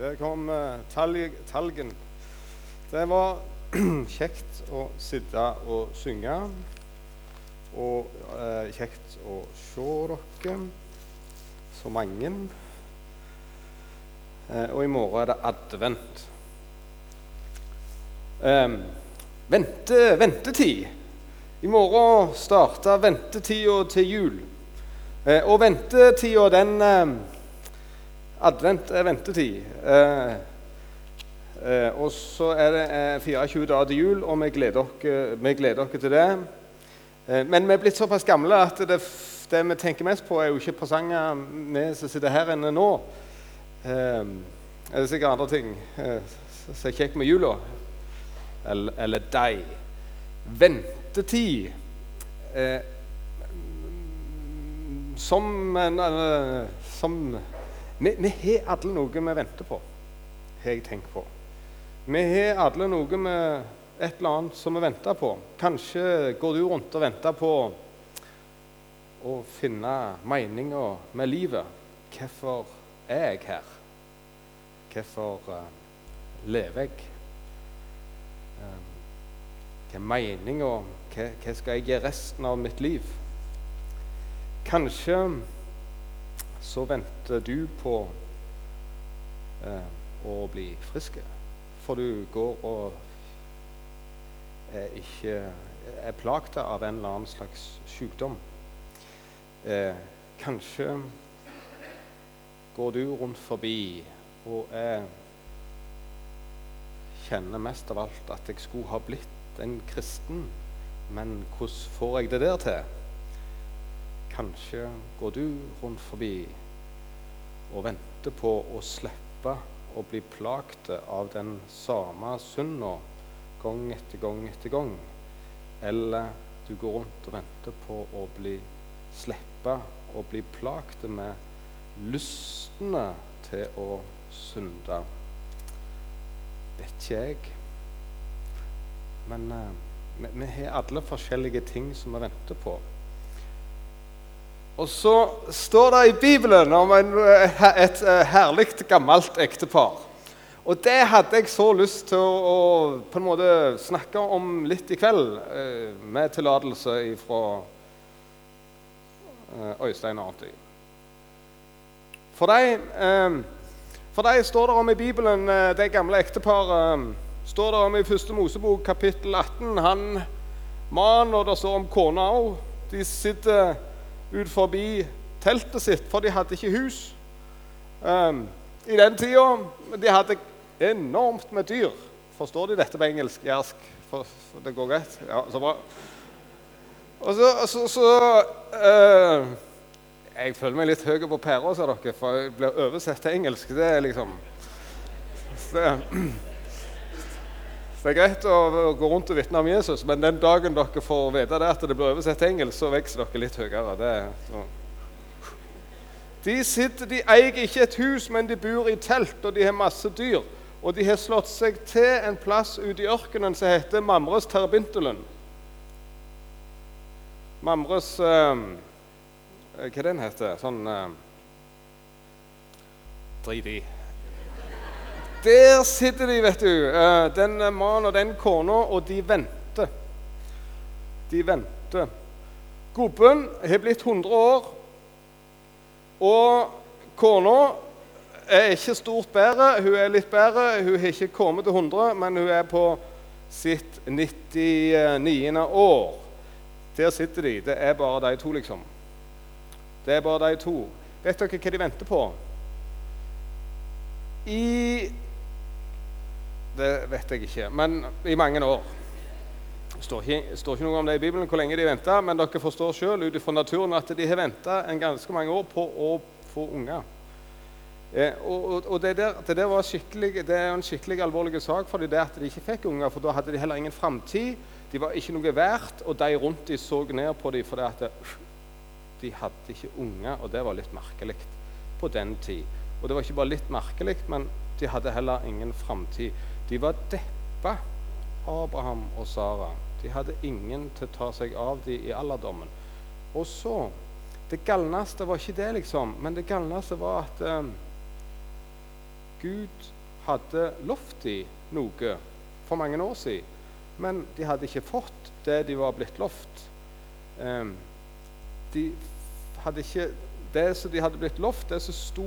Der kom talg, talgen. Det var kjekt å sitte og synge. Og eh, kjekt å se dere, så mange. Eh, og i morgen er det advent. Eh, vente, ventetid. I morgen starter ventetida til jul. Eh, og ventetida, den eh, Advent er ventetid. Eh, eh og så er det 24 eh, dager til jul, og vi gleder oss, oss til det. Eh, men vi er blitt såpass gamle at det, det, vi tenker mest på, er jo ikke presanger, vi som sitter her inne nå. er det sikkert andre ting som er kjekt med jula. Eller, eller deg. Ventetid. Eh, som, eh, som vi, har alle noe vi venter på, har jeg tenkt på. Vi har alle noe med et eller annet som vi venter på. Kanskje går du rundt og venter på å finne meninga med livet. Hvorfor er jeg her? Hvorfor uh, lever jeg? Um, hva er meninga? Hva skal jeg gjøre resten av mitt liv? Kanskje så venter du på eh, å bli frisk, for du går og er ikke er plaget av en eller annen slags sykdom. Eh, kanskje går du rundt forbi og jeg kjenner mest av alt at jeg skulle ha blitt en kristen, men hvordan får jeg det der til? Kanskje går du rundt forbi og venter på å slippe å bli plagt av den samme synda gang etter gang etter gang. Eller du går rundt og venter på å bli slippe å bli plagt med lystene til å synde. Vet ikke jeg. Men vi, vi har alle forskjellige ting som vi venter på. Og så står det i Bibelen om en, et, et eh, herlig, gammelt ektepar. Og det hadde jeg så lyst til å, på en måte snakke om litt i kveld, eh, med tillatelse fra eh, Øystein Arnti. For deg, eh, for deg står det om i Bibelen, eh, det gamle ekteparet eh, står det om i første Mosebok, kapittel 18. Han mannen, og det står om kona òg. De sitter ut forbi teltet sitt, for de hadde ikke hus um, i den tida. De hadde enormt med dyr. Forstår de dette på engelsk? Jersk? For, det går greit? Ja, så bra. Og så, så, så uh, Jeg føler meg litt høy på pæra, sa dere, for jeg blir oversett til engelsk. Det er liksom det, det er greit å gå rundt og vitne om Jesus, men den dagen dere får vite det at det blir oversett engelsk, så vokser dere litt høyere. Det, de, sitter, de eier ikke et hus, men de bor i telt, og de har masse dyr. Og de har slått seg til en plass ute i ørkenen som heter Mamres Terbintelen. Mamres eh, Hva den heter Sånn eh, Drit i. Der sitter de, vet du, eh, den mannen og den kona, og de venter. De venter. Gubben har blitt 100 år, og kona er ikke stort bedre. Hun er litt bedre. Hun har ikke kommet til 100, men hun er på sitt 99. år. Der sitter de. Det er bare de to, liksom. Det er bare de to. Vet dere hva de venter på? I det vet jeg ikke. Men i mange år. Det står står ikke noe om det i Bibelen hvor lenge de venta, men dere forstår sjøl ut ifra naturen at de har venta ganske mange år på å få unger. Eh, og, og, det, der, det, der skikkelig, det er en skikkelig alvorlig sak for dem at de ikke fikk unger. For da hadde de heller ingen framtid. De var ikke noe verdt, og de rundt de så ned på dem fordi at de hadde ikke unger. Og det var litt merkelig på den tid. Og det var ikke bare litt merkelig, men de hadde heller ingen framtid. De var deppa, Abraham og Sara. De hadde ingen til å ta seg av dem i alderdommen. Og så Det galneste var ikke det, liksom, men det galneste var at eh, Gud hadde lovt dem noe for mange år siden, men de hadde ikke fått det de var blitt lovt. Um, de hadde ikke Det som de hadde blitt lovt, det som sto,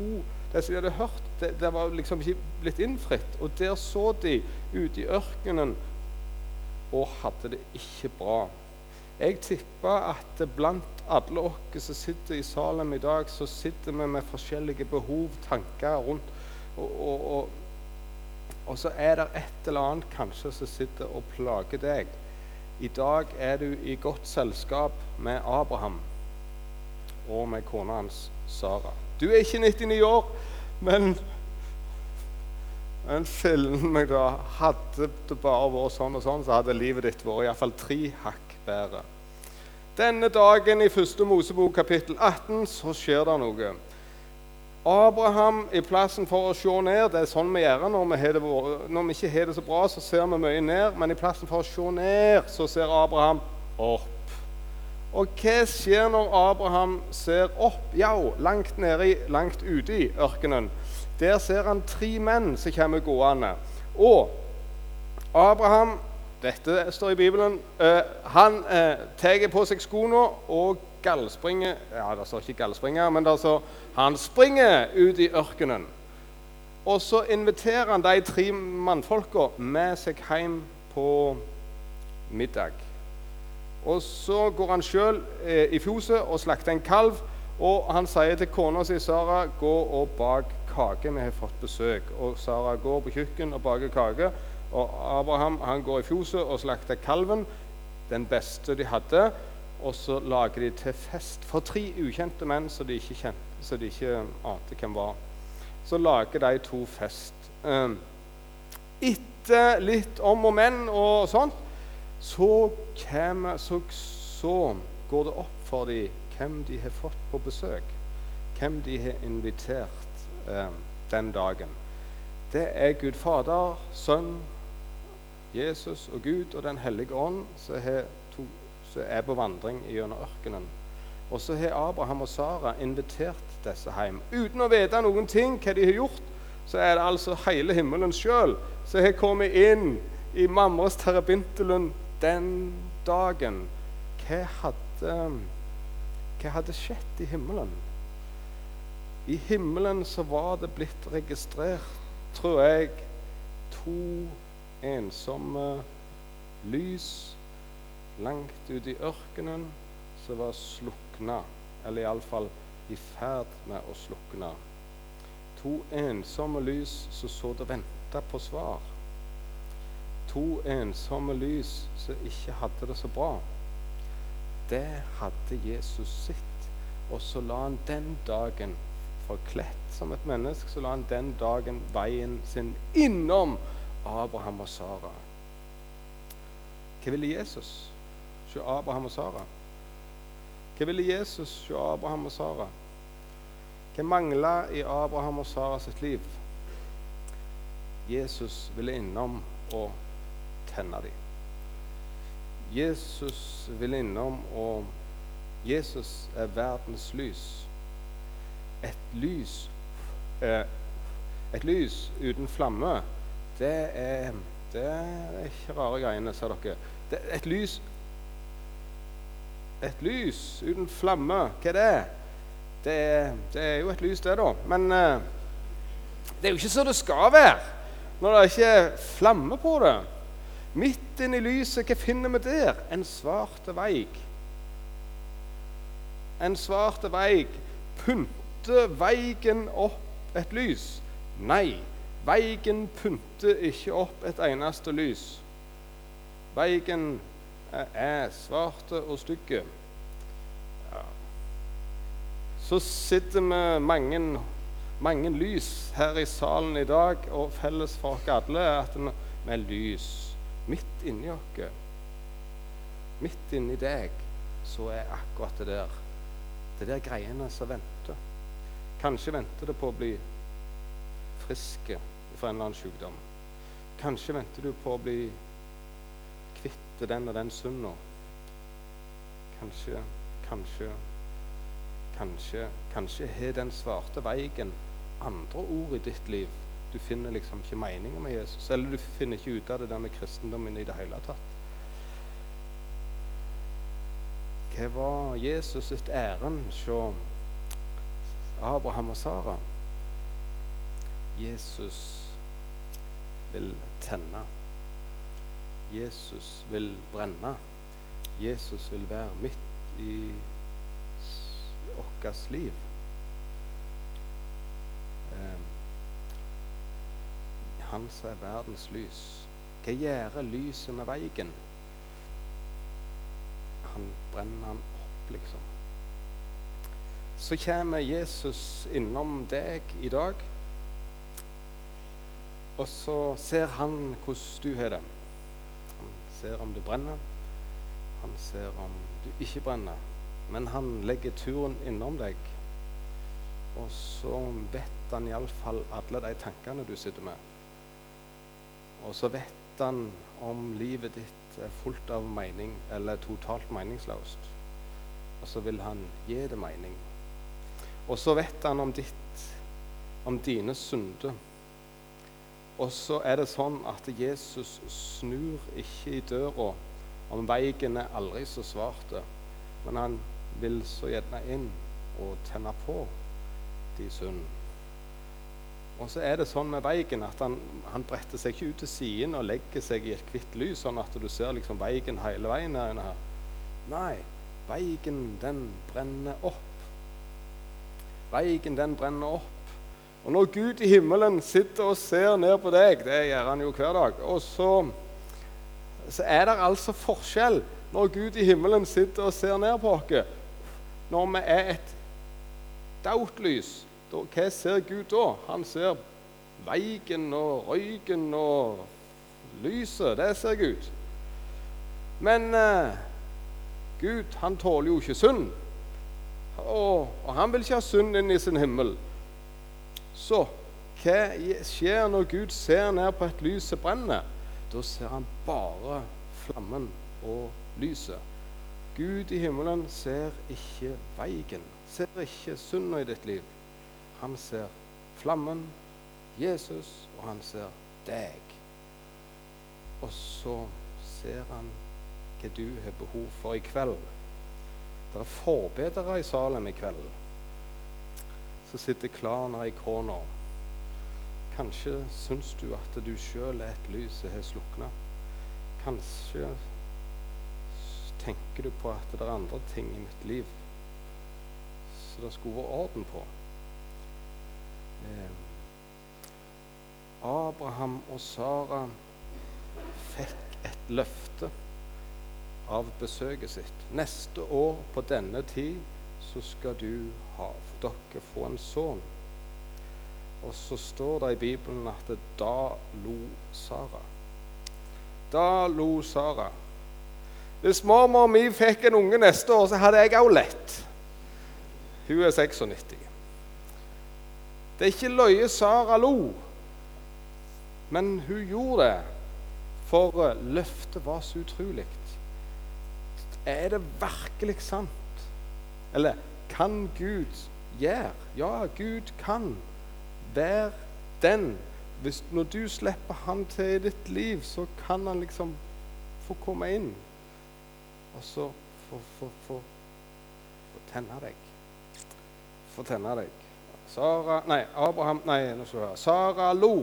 det som de hadde hørt, det, det var liksom ikke blitt innfridd. Og der så de ute i ørkenen og hadde det ikke bra. Jeg tipper at blant alle oss som sitter i Salem i dag, så sitter vi med forskjellige behov, tanker rundt. Og, og, og, og så er det et eller annet kanskje som sitter og plager deg. I dag er du i godt selskap med Abraham og med kona hans Sara. Du er ikke 99 år, men men film jeg da Hadde det bare vært sånn og sånn, så hadde livet ditt vært iallfall tre hakk bedre. Denne dagen i første Mosebok kapittel 18 så skjer det noe. Abraham i plassen for å se ned Det er sånn vi gjør når vi, det, når vi ikke har det så bra, så ser vi mye ned. Men i plassen for å se ned, så ser Abraham opp. Og hva skjer når Abraham ser opp? Ja, langt nede, langt ute i ørkenen. Der ser han tre menn som kommer gående. Og Abraham dette står i Bibelen. Uh, han uh, tar på seg skoene og gallspringer Ja, det står ikke gallspringer, men det står, han springer ut i ørkenen. Og så inviterer han de tre mannfolka med seg hjem på middag. Og så går han sjøl eh, i fjoset og slakter en kalv. Og han sier til kona si Sara gå og bak kake. Vi har fått besøk. Og Sara går på kjøkken og baker kake. Og Abraham han går i fjoset og slakter kalven, den beste de hadde. Og så lager de til fest for tre ukjente menn som de ikke, kjente, så de ikke ante hvem var. Så lager de to fest. Um, etter litt om og men og sånt så, kommer, så, så går det opp for dem hvem de har fått på besøk. Hvem de har invitert eh, den dagen. Det er Gud Fader, Sønn, Jesus og Gud og Den hellige ånd som, er på vandring gjennom ørkenen. Og så har Abraham og Sara invitert disse hjem. Uten å vite noen ting hva de har gjort, så er det altså hele himmelen sjøl som har kommet inn i mammas terabintelen den dagen hva hadde, hva hadde skjedd i himmelen? I himmelen så var det blitt registrert, tror jeg, to ensomme lys langt ute i ørkenen som var slukna, eller iallfall i ferd med å slukne. To ensomme lys som så det venta på svar to ensomme lys som ikke hadde det så bra. Det hadde Jesus sitt. Og så la han den dagen, forkledt som et menneske, så la han den dagen veien sin innom Abraham og Sara. Hva ville Jesus se Abraham og Sara? Hva ville Jesus se Abraham og Sara? Hva mangla i Abraham og Sara sitt liv? Jesus ville innom og tenne dem. Jesus ville innom, og Jesus er verdens lys. Et lys eh, Et lys uten flamme, det er, det er ikke rare greiene, sa dere. Det, et lys Et lys uten flamme, hva er det? Det det er jo et lys, det, da. Men eh, det er jo ikke så det skal være når det ikke er flamme på det. Midt inni lyset, hva finner vi der? En svarte veik. En svarte veig. Pynter veigen opp et lys? Nei, veigen pynter ikke opp et eneste lys. Veigen er svarte og stygge. Ja. Så sitter vi mange, mange lys her i salen i dag, og felles for oss alle er at vi er lys midt inni oss, midt inni deg, så er akkurat det der det der greiene som venter. Kanskje venter du på å bli friske fra en eller annen sykdom. Kanskje venter du på å bli kvitt den og den synda. Kanskje, kanskje, kanskje Kanskje har den svarte veien andre ord i ditt liv Du finner liksom ikke meninga med Jesus. Eller du finner ikke ut av det der med kristendommen i det hele tatt. Hva var Jesus sitt ærend hos Abraham og Sara? Jesus vil tenne. Jesus vil brenne. Jesus vil være midt i vårt liv. Eh, han som er verdens lys. Hva gjør lyset med veien? Han brenner han opp, liksom. Så kommer Jesus innom deg i dag, og så ser han hvordan du har det. Han ser om du brenner. Han ser om du ikke brenner. Men han legger turen innom deg. Og så vet han iallfall alle de tankene du sitter med. Og så vet han om livet ditt er fullt av mening eller totalt meningsløst. Og så vil han gi det mening. Og så vet han om ditt, om dine synder. Og så er det sånn at Jesus snur ikke i døra om veien er aldri så svart, men han vil så gjerne inn og tenne på de synd. Og så er det sånn med veien at han, han, bretter seg ikke ut til siden og legger seg i et hvitt lys, sånn at du ser liksom veien hele veien her. Nei, veien, den brenner opp. Veien, den brenner opp. Og når Gud i himmelen sitter og ser ned på deg, det gjør han jo hver dag, og så så er det altså forskjell når Gud i himmelen sitter og ser ned på oss. Når vi er et dautlys, hva ser Gud da? Han ser veiken og røyken og lyset. Det ser Gud. Men eh, Gud, han tåler jo ikke synd. Og, og han vil ikke ha synd inn i sin himmel. Så hva skjer når Gud ser ned på et lys som brenner? Da ser han bare flammen og lyset. Gud i himmelen ser ikke veien, ser ikke synda i ditt liv. Han ser flammen, Jesus, og han ser deg. Og så ser han hva du har behov for i kveld. Det er forbedere i Salem i kveld som sitter klar i krona Kanskje syns du at du sjøl er et lys som har slukna. Kanskje tenker du på at det er andre ting i mitt liv som det skulle vært orden på. Eh, Abraham og Sara fikk et løfte av besøket sitt. Neste år på denne tid så skal du ha, for dere få en sønn. Og så står det i Bibelen at det, da lo Sara. Da lo Sara. Hvis mormor mi fikk en unge neste år, så hadde jeg òg lett. Hun er 96. Det er ikke løye Sara lo, men hun gjorde det. For løftet var så utrolig. Er det virkelig sant? Eller kan Gud gjøre? Ja, Gud kan være den. Hvis, når du slipper han til i ditt liv, så kan han liksom få komme inn. Og så få, få, få, få tenne deg. Få tenne deg. Sara Nei, Abraham Nei, nå skal du høre. Sara lo.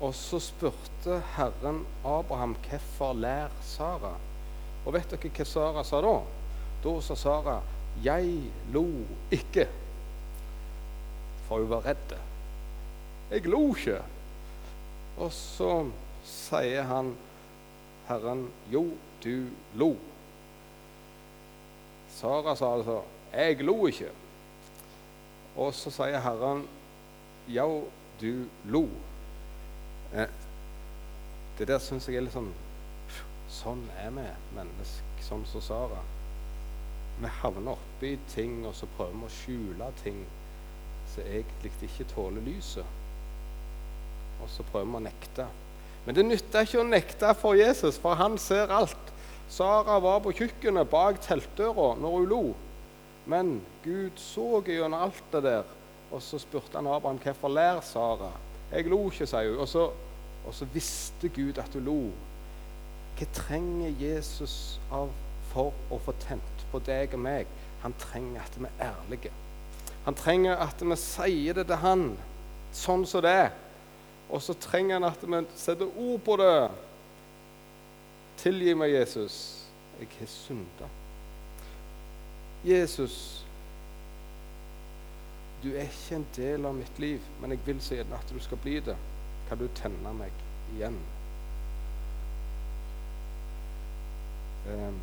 Og så spurte Herren Abraham hvorfor lær Sara. Og vet dere hva Sara sa da? Da sa Sara 'Jeg lo ikke' for hun var redd. Jeg lo ikke. Og så sier han, Herren, jo, du lo. Sara sa altså, jeg lo ikke. Og så sier Herren, ja, du lo. Eh, det der syns jeg er litt sånn Sånn er vi mennesker, sånn som Sara. Vi havner oppi ting, og så prøver vi å skjule ting som egentlig ikke tåler lyset. Og så prøver vi å nekte. Men det nytter ikke å nekte for Jesus, for han ser alt. Sara var på kjøkkenet bak teltdøra når hun lo. Men Gud så gjennom alt det der Og så spurte han Abraham hvorfor ler Sara. Jeg lo ikke, sier hun. Og så, og så visste Gud at hun lo. Hva trenger Jesus av for å få tent på deg og meg? Han trenger at vi er ærlige. Han trenger at vi sier det til han sånn som det er. Og så trenger han at vi setter ord på det. Tilgi meg, Jesus. Jeg har synda. Jesus, du er ikke en del av mitt liv, men jeg vil så gjerne at du skal bli det. Kan du tenne meg igjen? Um,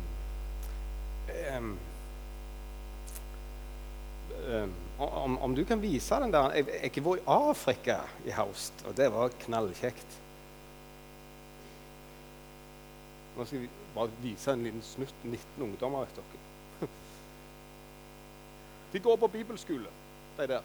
um, om, om, du kan vise den der Jeg, jeg var i Afrika i høst, og det var knallkjekt. Nå skal vi bare vise en liten snutt 19 ungdommer. vet dere. De går på bibelskole, de der.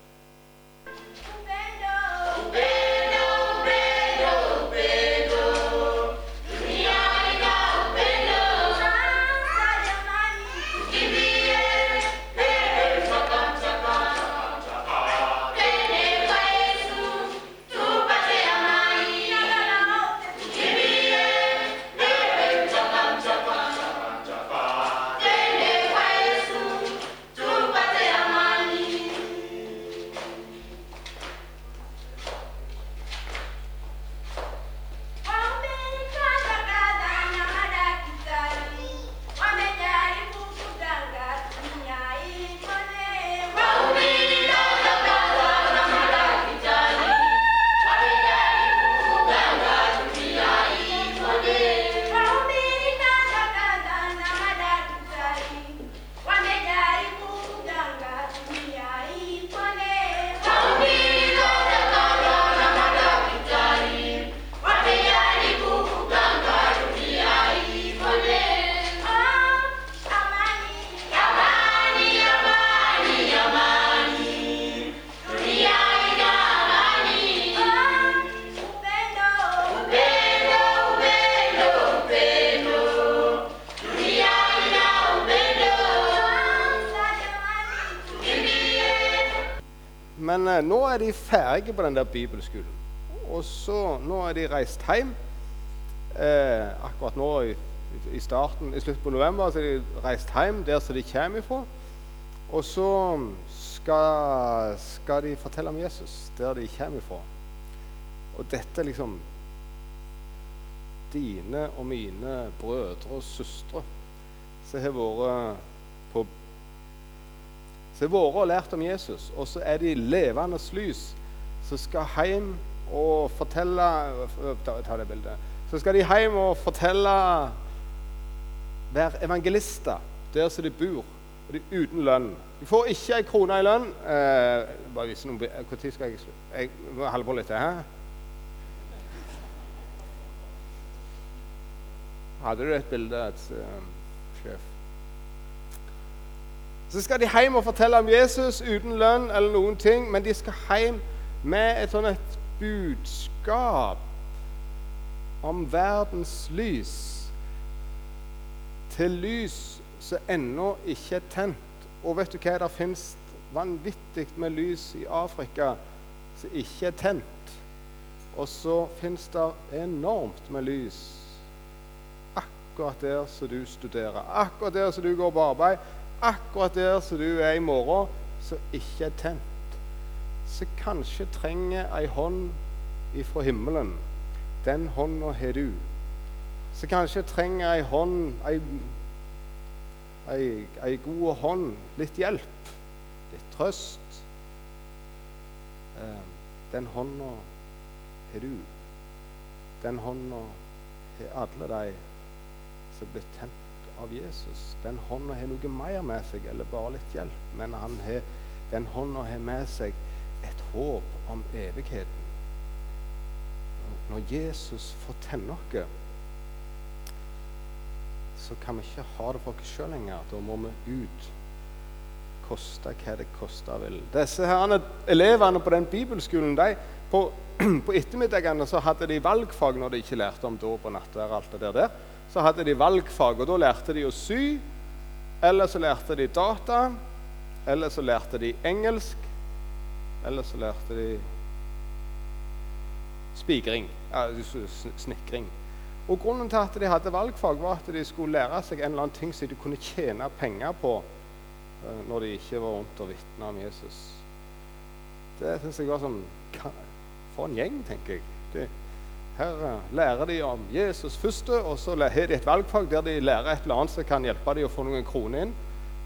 Men eh, nå er de ferdige på den der bibelskolen. Og så Nå er de reist hjem. Eh, akkurat nå i, i starten, i slutten på november så er de reist hjem der som de kommer ifra. Og så skal, skal de fortelle om Jesus der de kommer ifra. Og dette er liksom dine og mine brødre og søstre som har vært på som har vært og lært om Jesus, og så er de levende lys som skal hjem og fortelle ta, ta det bildet. Så skal de hjem og fortelle Være evangelister der som de bor, og de er uten lønn. De får ikke ei krone i lønn. Eh, bare vise noen Når skal jeg? Jeg må holde på litt. Hæ? Hadde du et bilde, et sjef? Så skal de hjem og fortelle om Jesus uten lønn eller noen ting, men de skal hjem med et sånn et budskap om verdens lys. Til lys som ennå ikke er tent. Og vet du hva? Det fins vanvittig med lys i Afrika som ikke er tent. Og så fins det enormt med lys akkurat der som du studerer, akkurat der som du går på arbeid akkurat der som du er i morgen, som ikke er tent. Så kanskje trenger ei hånd ifra himmelen. Den hånda har du. Så kanskje trenger ei hånd, ei, ei, ei god hånd, litt hjelp, litt trøst. Eh, den hånda har du. Den hånda har alle de som blir tent av Jesus. Den hånda har noe mer med seg eller bare litt hjelp, men har, den hånda har med seg et håp om evigheten. Når Jesus får tenne noe, så kan vi ikke ha det for oss sjøl lenger. Da må vi ut. Koste hva det koste vil. Disse her elevene på den bibelskolen de, på, på ettermiddagene så hadde de valgfag når de ikke lærte om dåp og nattverd. og alt det der så hadde de valgfag, og da lærte de å sy. Eller så lærte de data. Eller så lærte de engelsk. eller så lærte de spikring. Ja, snekring. Og Grunnen til at de hadde valgfag, var at de skulle lære seg en eller annen ting som de kunne tjene penger på uh, når de ikke var rundt og vitna om Jesus. Det syns jeg var sånn For en gjeng, tenker jeg. Her lærer de om Jesus første, og så har de et valgfag der de lærer et eller annet som kan hjelpe dem å få noen kroner inn.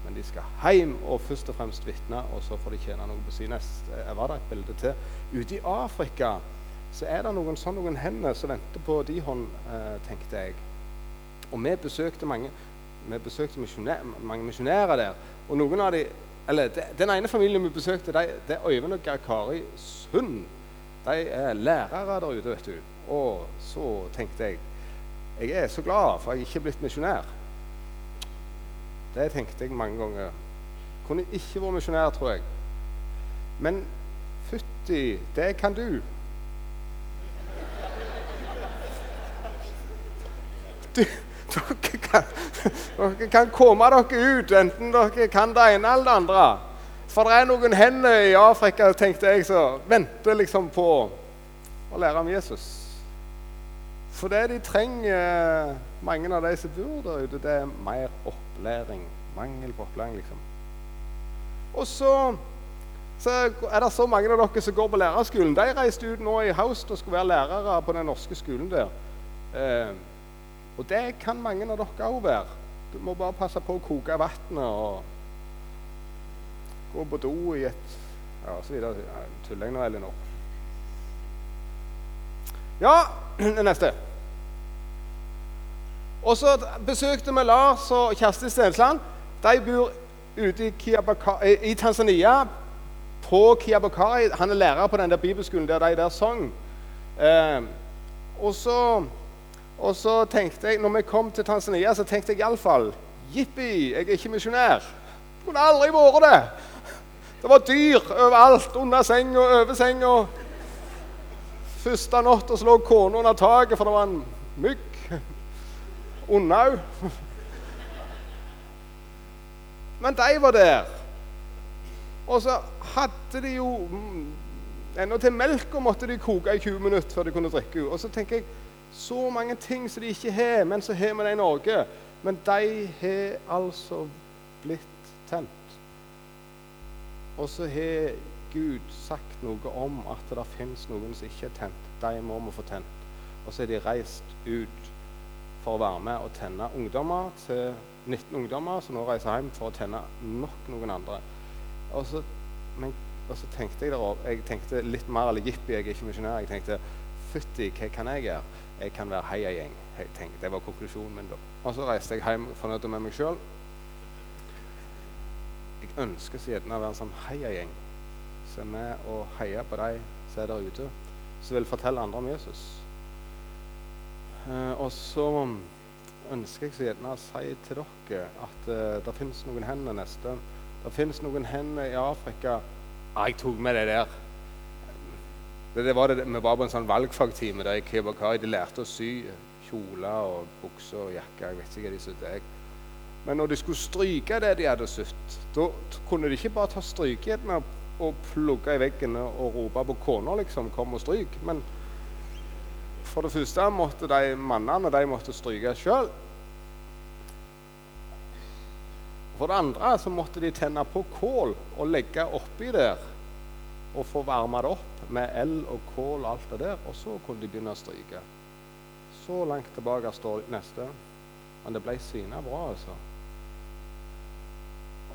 Men de skal hjem og først og fremst vitne, og så får de tjene noe på sin nest. Var det et bilde til. Ute i Afrika så er det noen sånn noen hender som venter på de hånd, eh, tenkte jeg. Og vi besøkte mange vi besøkte mange misjonærer der. Og noen av de, eller de, Den ene familien vi besøkte, de, det er Øyvind og Geir Kari Sund. De er lærere der ute, vet du. Og så tenkte jeg jeg er så glad for jeg ikke er blitt misjonær. Det tenkte jeg mange ganger. Kunne ikke vært misjonær, tror jeg. Men fytti, det kan du. Du, dere, kan, dere kan komme dere ut, enten dere kan det ene eller det andre. For det er noen hender i Afrika tenkte jeg, som venter liksom på å lære om Jesus. For det de trenger, mange av de som bor der ute, det er mer opplæring. Mangel på opplæring, liksom. Og så, så er det så mange av dere som går på lærerskolen. De reiste ut nå i høst og skulle være lærere på den norske skolen der. Eh, og det kan mange av dere òg være. Du må bare passe på å koke vannet og gå på do i et Ja, så videre. Tuller jeg nå, Elinor? Ja, neste. Og så besøkte vi Lars og Kjersti Stensland. De bor ute i, i Tanzania, på Kiabakari. Han er lærer på den der bibelskolen der de der sang. Eh, og, så, og så tenkte jeg, når vi kom til Tanzania, så tenkte jeg iallfall Jippi, jeg er ikke misjonær. Kunne aldri vært det. Det var dyr overalt. Under senga, over senga. Første natta lå kona under taket, for det var en mygg. Unna òg. Men de var der. Og så hadde de jo enda Ennå til melka måtte de koke i 20 minutter før de kunne drikke. Og så tenker jeg så mange ting som de ikke har, men så har vi det i Norge. Men de har altså blitt tent. Og så har Gud sagt noe om at det fins noen som ikke er tent. De må vi få tent. Og så er de reist ut for å være med og tenne ungdommer til 19 ungdommer som nå reiser hjem for å tenne nok noen andre. Og så, men, og så tenkte jeg derover, jeg tenkte litt mer eller jippi, jeg er ikke misjonær. Jeg tenkte fytti, hva kan jeg gjøre? Jeg kan være heiagjeng. Det var konklusjonen min da. Og så reiste jeg hjem fornøyd med meg sjøl. Jeg ønsker så gjerne å være en sånn heiagjeng som er med og heier på de som er der ute, som vil fortelle andre om Jesus. Uh, og så ønsker jeg så gjerne å si til dere at uh, det finnes noen hender neste. Det finnes noen hender i Afrika ah, Jeg tok med det der. Det, det var det, vi var på en sånn valgfagtime der i Kibakai. De lærte å sy kjoler og bukser og jakker. Jeg vet ikke hva de sydde. Men når de skulle stryke det de hadde sydd, da kunne de ikke bare ta strykejern og plugge i veggen og rope på kona liksom, 'Kom og stryk'. Men for det første måtte de mannene de måtte stryke sjøl. For det andre så måtte de tenne på kål og legge oppi der og få varma det opp med el og kål og alt det der. Og så kunne de begynne å stryke. Så langt tilbake står neste. Men det ble svina bra, altså.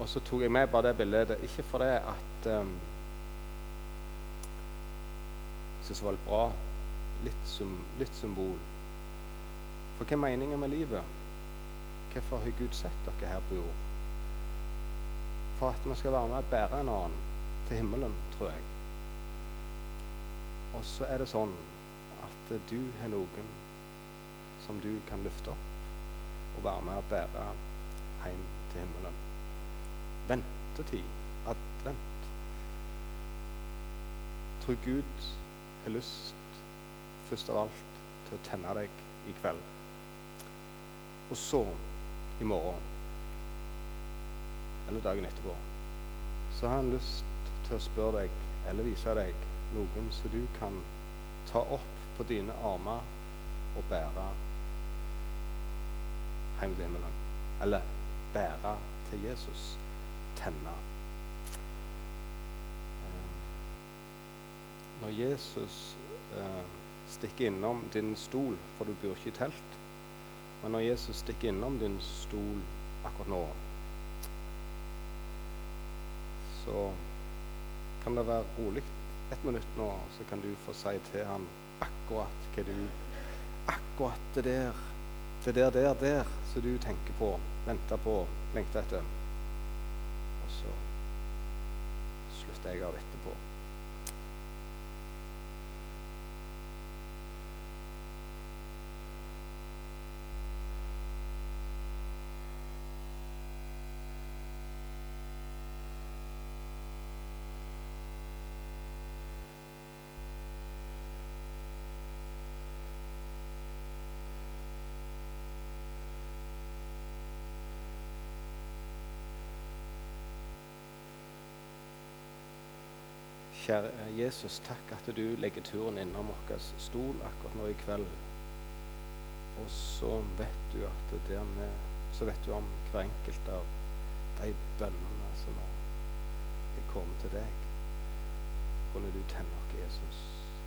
Og så tok jeg med bare det bildet. Ikke fordi at um, Jeg syns det var litt bra litt, litt symbol. For hva er meningen med livet? Hvorfor har Gud sett dere her på jord? For at vi skal være med og bære en annen til himmelen, tror jeg. Og så er det sånn at du har noen som du kan løfte opp og være med og bære hjem til himmelen. Ventetid. Advent. Tror Gud har lyst først av alt til å tenne deg i kveld. Og så, i morgen, eller dagen etterpå, så har han lyst til å spørre deg eller vise deg noen som du kan ta opp på dine armer og bære hjem til himmelen. Eller bære til Jesus. Tenne. Eh, når Jesus eh, stikker innom din stol, for du bor ikke i telt Men når Jesus stikker innom din stol akkurat nå, så kan det være rolig et minutt nå, så kan du få si til han akkurat hva du Akkurat det der, det der, der, der som du tenker på, venter på, lengter etter. Og så slutter jeg av etterpå. Kjære Jesus, takk at du legger turen innom vår stol akkurat nå i kveld. Og så vet du at dermed så vet du om hver enkelt av de bønnene som er kommet til deg. Kunne du tenne oss, Jesus?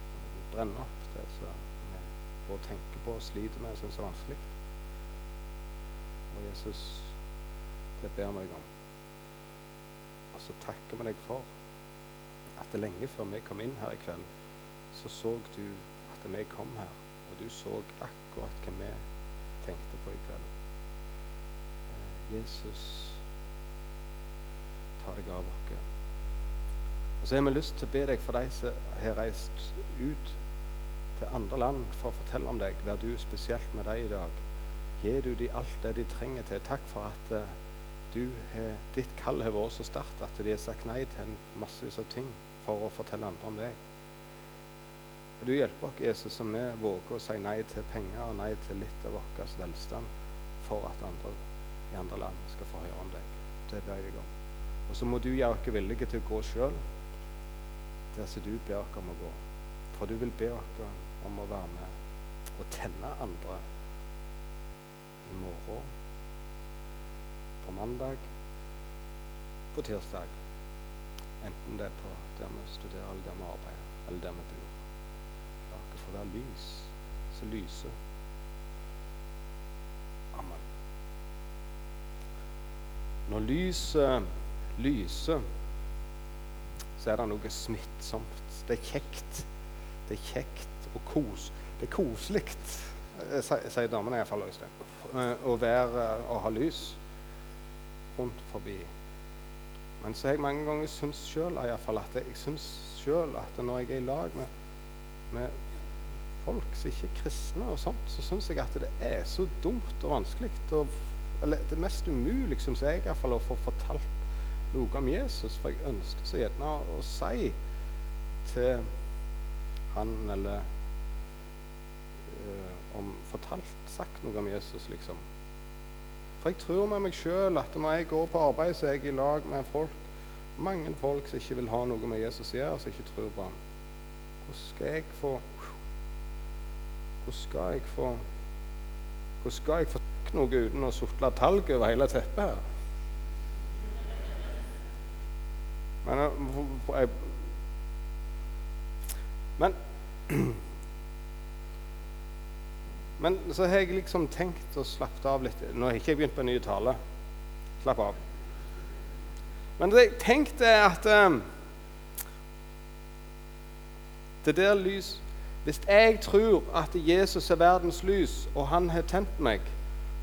Kunne du brenne opp det som vi får på og sliter med som er så vanskelig? Og Jesus, det ber vi deg om. Og så takker vi deg for at lenge før vi kom inn her i kveld, så så du at vi kom her, og du så akkurat hva vi tenkte på i kveld. Eh, Jesus, ta deg av oss. Og så har vi lyst til å be deg for de som har reist ut til andre land for å fortelle om deg. Vær du spesielt med dem i dag. Gi du dem alt det de trenger til. Takk for at uh, du, ditt kall har vært så sterkt at de har sagt nei til en massevis av ting for å fortelle andre om deg. Du hjelper oss, Jesus, som vi våger å si nei til penger og nei til litt av vår velstand for at andre i andre land skal få høre om deg. Det ber jeg om. Og så må du gjøre oss villige til å gå sjøl der som du ber oss om å gå. For du vil be oss om å være med og tenne andre i morgen, på mandag, på tirsdag Enten det er på der vi studerer, eller der vi arbeider, eller der vi bor. La oss få være lys som lyser. Amen. Når lyset lyser, så er det noe smittsomt. Det er kjekt. Det er kjekt og kos. Det er koselig, eh, sier damene iallfall, eh, å være og ha lys rundt forbi. Men så har jeg mange ganger syntes sjøl at jeg syns selv at når jeg er i lag med, med folk som ikke er kristne, og sånt, så syns jeg at det er så dumt og vanskelig. Og, eller det mest umulig, syns jeg i fall, å få fortalt noe om Jesus. For jeg ønsker så gjerne å si til han eller øh, om fortalt, sagt noe om Jesus, liksom. For jeg tror med meg sjøl at når jeg går på arbeid, så er jeg i lag med folk, mange folk som ikke vil ha noe med Jesus å gjøre, som ikke tror på ham. Hvordan skal jeg få Hvordan skal jeg få Hvordan skal jeg få noe uten å sutle talg over hele teppet her? Men, eh, jeg, men Men så har jeg liksom tenkt å slappe av litt. Nå har jeg ikke begynt på en ny tale. Slapp av. Men det jeg tenkte er at um, det der lys Hvis jeg tror at Jesus er verdens lys, og han har tent meg,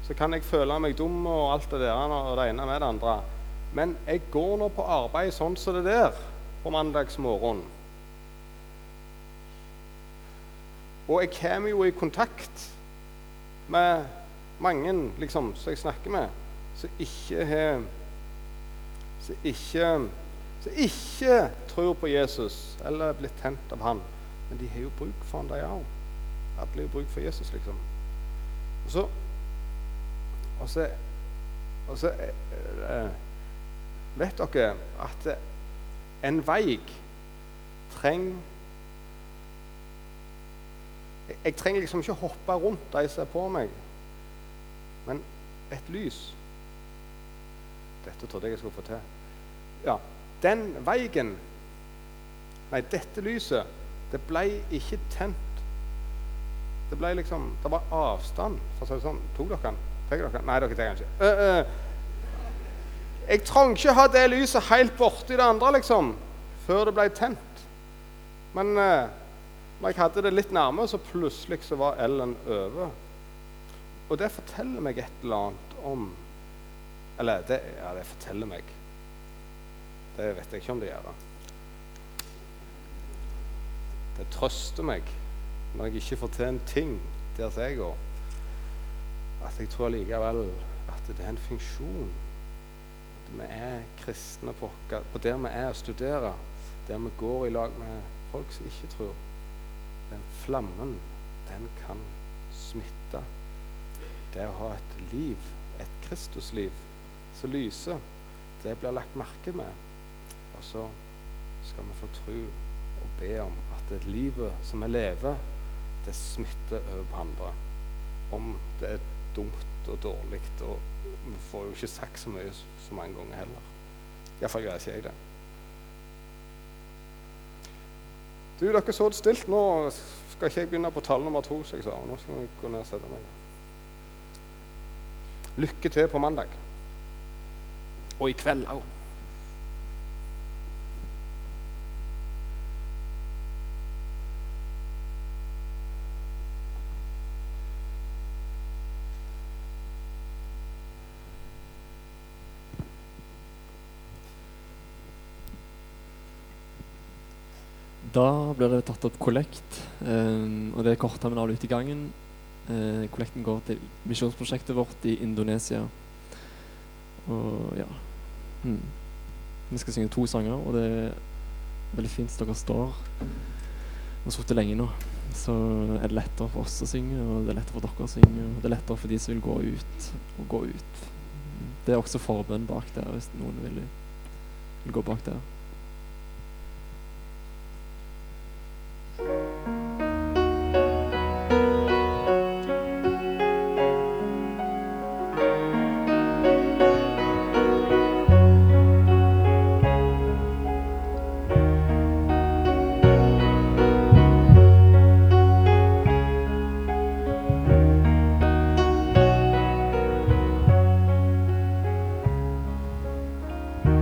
så kan jeg føle meg dum og alt det der og det ene med det andre. Men jeg går nå på arbeid sånn som det der på mandagsmorgen. Og jeg kommer jo i kontakt med mange liksom, som jeg snakker med, som ikke har Som ikke, ikke tror på Jesus eller er blitt tent av han. Men de har jo bruk for han, de òg. Alle har jo bruk for Jesus, liksom. Og så Og så, og så Vet dere at en vei trenger jeg, trenger liksom ikke hoppe rundt de som er på meg, men et lys. Dette trodde jeg jeg skulle få til. Ja, den veien Nei, dette lyset, det ble ikke tent. Det ble liksom Det var avstand, for å si det sånn. Tok dere den? Tar dere den? Nei, dere tar den ikke. Uh, uh, jeg trengte ikke ha det lyset helt borti det andre, liksom, før det ble tent. Men uh, når jeg hadde det litt nærmere, så plutselig så var Ellen over. Og det forteller meg et eller annet om Eller det, ja, det forteller meg Det vet jeg ikke om det gjør. Det trøster meg når jeg ikke får til en ting der jeg går, at jeg tror likevel at det er en funksjon. At vi er kristne på, på der vi er og studerer, der vi går i lag med folk som ikke tror den flammen, den kan smitte. Det å ha et liv, et Kristusliv, som lyser, det blir lagt merke med. Og så skal vi få tro og be om at det livet som vi lever, det smitter over på andre. Om det er dumt og dårlig. Og vi får jo ikke sagt så mye så mange ganger heller. Iallfall gjør ikke jeg det. Du, dere så det stilt. Nå skal ikke jeg begynne på tall nummer to. Så jeg sa. Nå skal jeg gå ned og sette meg. Lykke til på mandag. Og i kveld òg. Da blir det tatt opp kollekt, um, og det er kortterminal ute i gangen. Uh, kollekten går til misjonsprosjektet vårt i Indonesia. Og ja hmm. Vi skal synge to sanger, og det er veldig fint at dere står. Vi har sittet lenge nå, så er det lettere for oss å synge, og det er lettere for dere å synge. Og det er lettere for de som vil gå ut, å gå ut. Det er også forbønn bak der, hvis noen vil, vil gå bak der.